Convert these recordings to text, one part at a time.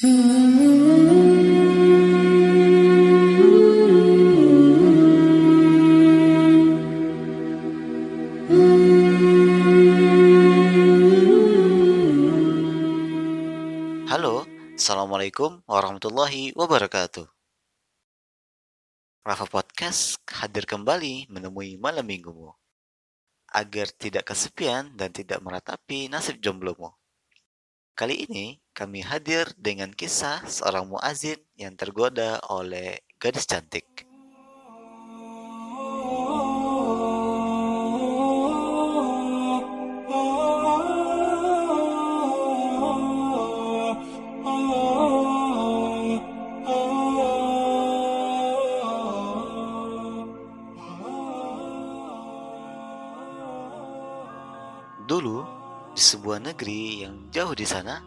Halo, Assalamualaikum warahmatullahi wabarakatuh. Rafa Podcast hadir kembali menemui malam minggumu agar tidak kesepian dan tidak meratapi nasib jomblomu. Kali ini kami hadir dengan kisah seorang muazin yang tergoda oleh gadis cantik. Dulu, di sebuah negeri yang jauh di sana,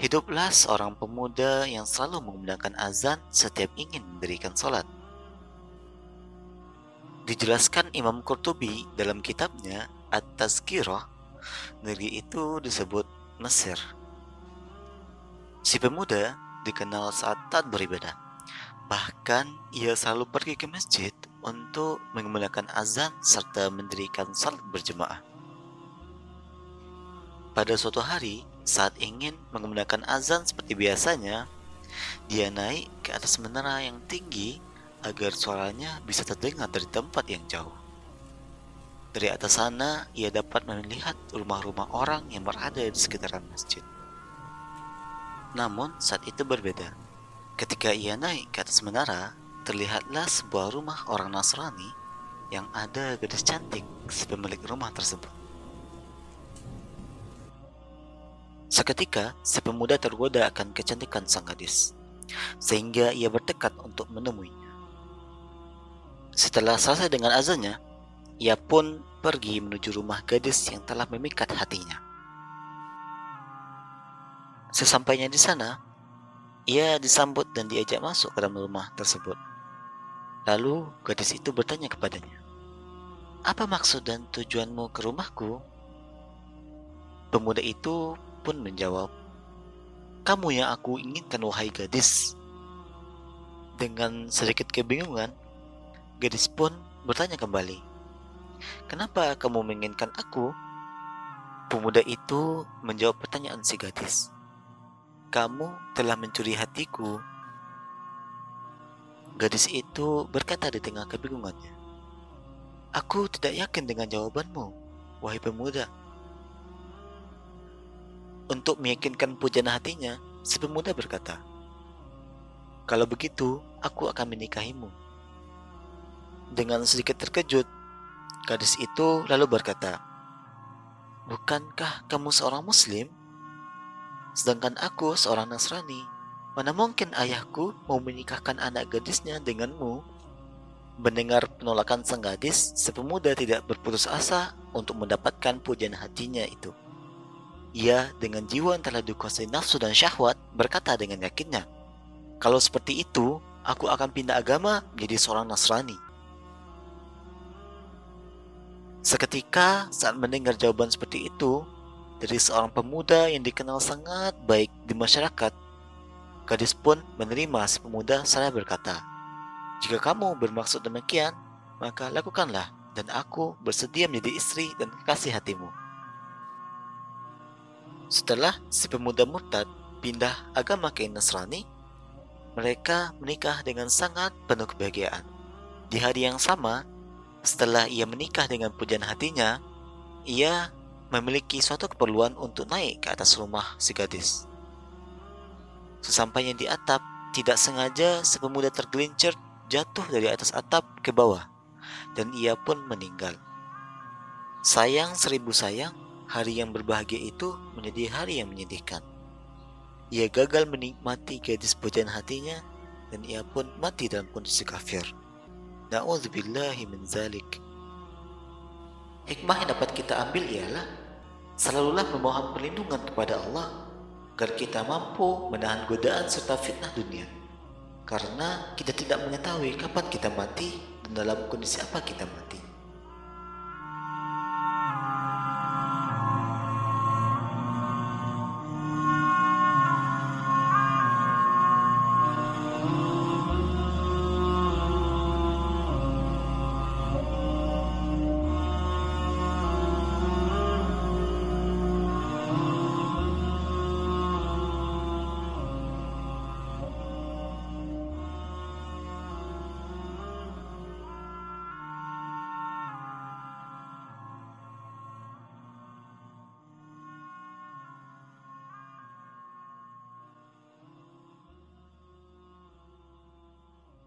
hiduplah seorang pemuda yang selalu menggunakan azan setiap ingin mendirikan sholat. Dijelaskan Imam Qurtubi dalam kitabnya At-Tazkirah, negeri itu disebut Mesir. Si pemuda dikenal saat taat beribadah. Bahkan ia selalu pergi ke masjid untuk menggunakan azan serta mendirikan salat berjemaah. Pada suatu hari, saat ingin menggunakan azan seperti biasanya, dia naik ke atas menara yang tinggi agar suaranya bisa terdengar dari tempat yang jauh. Dari atas sana, ia dapat melihat rumah-rumah orang yang berada di sekitaran masjid. Namun, saat itu berbeda. Ketika ia naik ke atas menara, terlihatlah sebuah rumah orang Nasrani yang ada gadis cantik si pemilik rumah tersebut. Seketika, si pemuda tergoda akan kecantikan sang gadis, sehingga ia bertekad untuk menemuinya. Setelah selesai dengan azannya, ia pun pergi menuju rumah gadis yang telah memikat hatinya. Sesampainya di sana, ia disambut dan diajak masuk ke dalam rumah tersebut. Lalu gadis itu bertanya kepadanya, "Apa maksud dan tujuanmu ke rumahku?" Pemuda itu pun menjawab, Kamu yang aku inginkan wahai gadis. Dengan sedikit kebingungan, gadis pun bertanya kembali, Kenapa kamu menginginkan aku? Pemuda itu menjawab pertanyaan si gadis. Kamu telah mencuri hatiku. Gadis itu berkata di tengah kebingungannya. Aku tidak yakin dengan jawabanmu, wahai pemuda. Untuk meyakinkan pujana hatinya, si pemuda berkata, Kalau begitu, aku akan menikahimu. Dengan sedikit terkejut, gadis itu lalu berkata, Bukankah kamu seorang muslim? Sedangkan aku seorang Nasrani. Mana mungkin ayahku mau menikahkan anak gadisnya denganmu? Mendengar penolakan sang gadis, si pemuda tidak berputus asa untuk mendapatkan pujian hatinya itu. Ia dengan jiwa yang telah dikuasai nafsu dan syahwat berkata dengan yakinnya, Kalau seperti itu, aku akan pindah agama menjadi seorang Nasrani. Seketika saat mendengar jawaban seperti itu dari seorang pemuda yang dikenal sangat baik di masyarakat, gadis pun menerima si pemuda saya berkata, Jika kamu bermaksud demikian, maka lakukanlah dan aku bersedia menjadi istri dan kekasih hatimu. Setelah si pemuda murtad pindah agama ke Nasrani, mereka menikah dengan sangat penuh kebahagiaan. Di hari yang sama, setelah ia menikah dengan pujian hatinya, ia memiliki suatu keperluan untuk naik ke atas rumah si gadis. Sesampainya di atap, tidak sengaja si pemuda tergelincir jatuh dari atas atap ke bawah, dan ia pun meninggal. Sayang seribu sayang, hari yang berbahagia itu menjadi hari yang menyedihkan. Ia gagal menikmati gadis pujian hatinya dan ia pun mati dalam kondisi kafir. Na'udzubillahi min zalik. Hikmah yang dapat kita ambil ialah selalulah memohon perlindungan kepada Allah agar kita mampu menahan godaan serta fitnah dunia. Karena kita tidak mengetahui kapan kita mati dan dalam kondisi apa kita mati.